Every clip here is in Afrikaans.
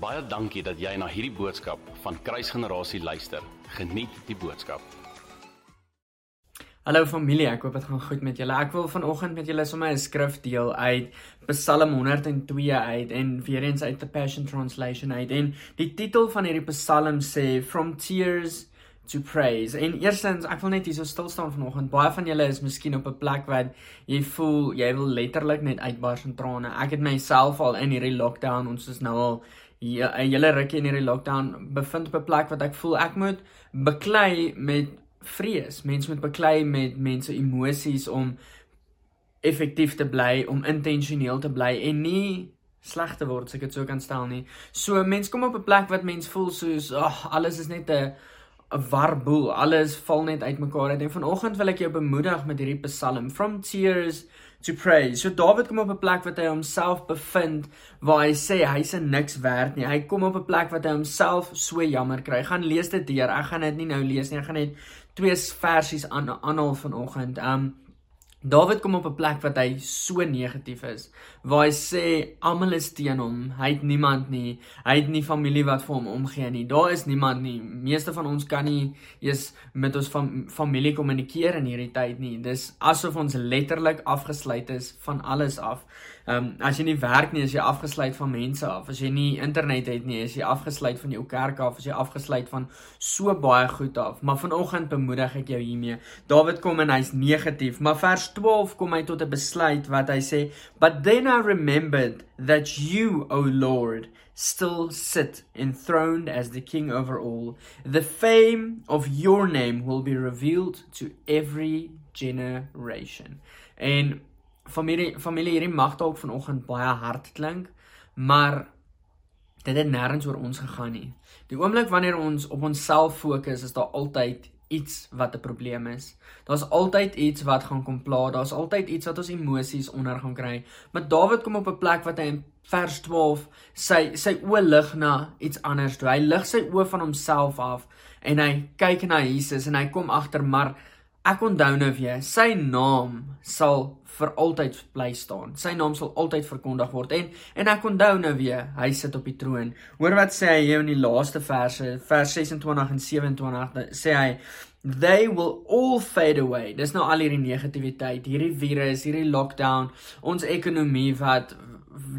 Baie dankie dat jy na hierdie boodskap van Kruisgenerasie luister. Geniet die boodskap. Hallo familie, ek hoop dit gaan goed met julle. Ek wil vanoggend met julle sommer 'n skrif deel uit Psalm 102 uit en weer eens uit the Passion Translation uit. En die titel van hierdie Psalm sê From Tears to praise. En eerstens, ek wil net hier so stil staan vanoggend. Baie van julle is miskien op 'n plek waar jy voel jy wil letterlik net uitbars in trane. Ek het myself al in hierdie lockdown, ons is nou al hier 'n hele rukkie in hierdie lockdown bevind op 'n plek wat ek voel ek moet beklei met vrees. Mense moet beklei met mense emosies om effektief te bly, om intentioneel te bly en nie sleg te word, as ek dit so kan stel nie. So mense kom op 'n plek wat mense voel soos, ag, oh, alles is net 'n 'n warboel. Alles val net uitmekaar uit. En vanoggend wil ek jou bemoedig met hierdie Psalm from tears to praise. So Dawid kom op 'n plek wat hy homself bevind waar hy sê hy's niks werd nie. Hy kom op 'n plek wat hy homself so jammer kry. Ek gaan lees dit deur. Ek gaan dit nie nou lees nie. Ek gaan net twee versies aan aanhaal vanoggend. Um Dawid kom op 'n plek wat hy so negatief is, waar hy sê almal is teen hom. Hy het niemand nie. Hy het nie familie wat vir hom omgee nie. Daar is niemand nie. Meeste van ons kan nie eens met ons fam familie kommunikeer in hierdie tyd nie. Dis asof ons letterlik afgesluit is van alles af. Ehm um, as jy nie werk nie, is jy afgesluit van mense af. As jy nie internet het nie, is jy afgesluit van jou kerk af, is jy afgesluit van so baie goed af. Maar vanoggend bemoedig ek jou hiermee. Dawid kom en hy's negatief, maar vers 12 kom hy tot 'n besluit wat hy sê, "But then I remembered that you, O Lord, still sit enthroned as the king over all. The fame of your name will be revealed to every generation." En familie familie hierdie mag dalk vanoggend baie hard klink, maar dit het nêrens oor ons gegaan nie. Die oomblik wanneer ons op onsself fokus, is daar altyd iets wat 'n probleem is. Daar's altyd iets wat gaan kom pla, daar's altyd iets wat ons emosies onder gaan kry. Maar Dawid kom op 'n plek wat hy in vers 12 sy sy oë lig na iets anders. Toe. Hy lig sy oë van homself af en hy kyk na Jesus en hy kom agter maar Ek onthou nou weer, sy naam sal vir altyd bly staan. Sy naam sal altyd verkondig word. En en ek onthou nou weer, hy sit op die troon. Hoor wat sê hy hier in die laaste verse, vers 26 en 27, sê hy They will all fade away. Dis nou al hierdie negativiteit, hierdie virus, hierdie lockdown, ons ekonomie wat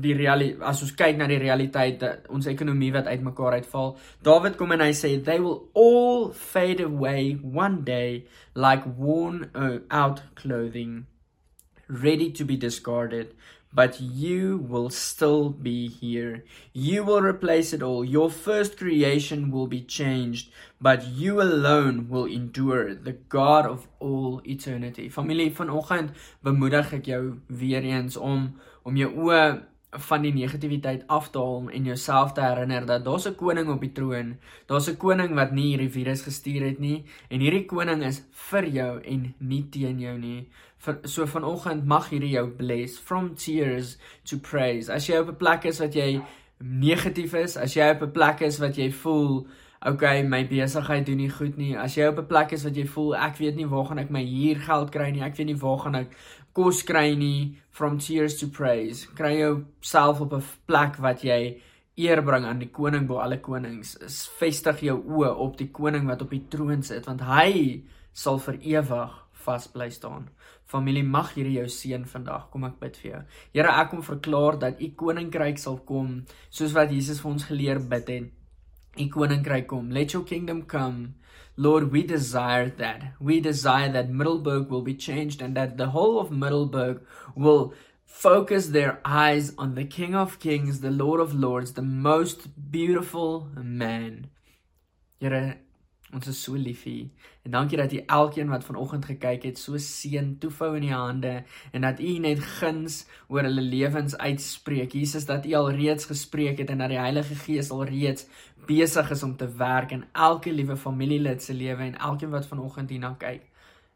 die realiteit as ons kyk na die realiteit dat ons ekonomie wat uitmekaar uitval. Dawid kom en hy sê they will all fade away one day like worn uh, out clothing ready to be discarded but you will still be here. You will replace it all. Your first creation will be changed, but you alone will endure, the God of all eternity. Familie, vanoggend bemoedig ek jou weer eens om om jou oë van die negativiteit af te haal en jouself te herinner dat daar's 'n koning op die troon. Daar's 'n koning wat nie hierdie virus gestuur het nie en hierdie koning is vir jou en nie teen jou nie. Vir, so vanoggend mag hierdie jou bless from tears to praise. As jy op 'n plek is wat jy negatief is, as jy op 'n plek is wat jy voel Okay, my besigheid doen nie goed nie. As jy op 'n plek is wat jy voel ek weet nie waar gaan ek my huurgeld kry nie. Ek weet nie waar gaan ek kos kry nie from tears to praise. Kry jouself op 'n plek wat jy eer bring aan die koning bo alle konings. Vestig jou oë op die koning wat op die troon sit want hy sal vir ewig vas bly staan. Familie mag hierdie jou seën vandag. Kom ek bid vir jou. Here, ek kom verklaar dat u koninkryk sal kom soos wat Jesus vir ons geleer bid het. Koninkryk kom. Let your kingdom come. Lord, we desire that. We desire that Middleburg will be changed and that the whole of Middleburg will focus their eyes on the King of Kings, the Lord of Lords, the most beautiful man. Here, ons is so lief vir U. En dankie dat U elkeen wat vanoggend gekyk het, so seën toefou in U hande en dat U net guns oor hulle lewens uitspreek. Jesus, dat U al reeds gespreek het en dat die Heilige Gees al reeds besig is om te werk in elke liewe familielid se lewe en elkeen wat vanoggend hierna kyk.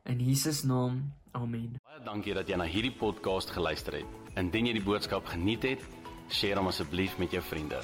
In Jesus naam. Amen. Baie dankie dat jy na hierdie podcast geluister het. Indien jy die boodskap geniet het, deel hom asseblief met jou vriende.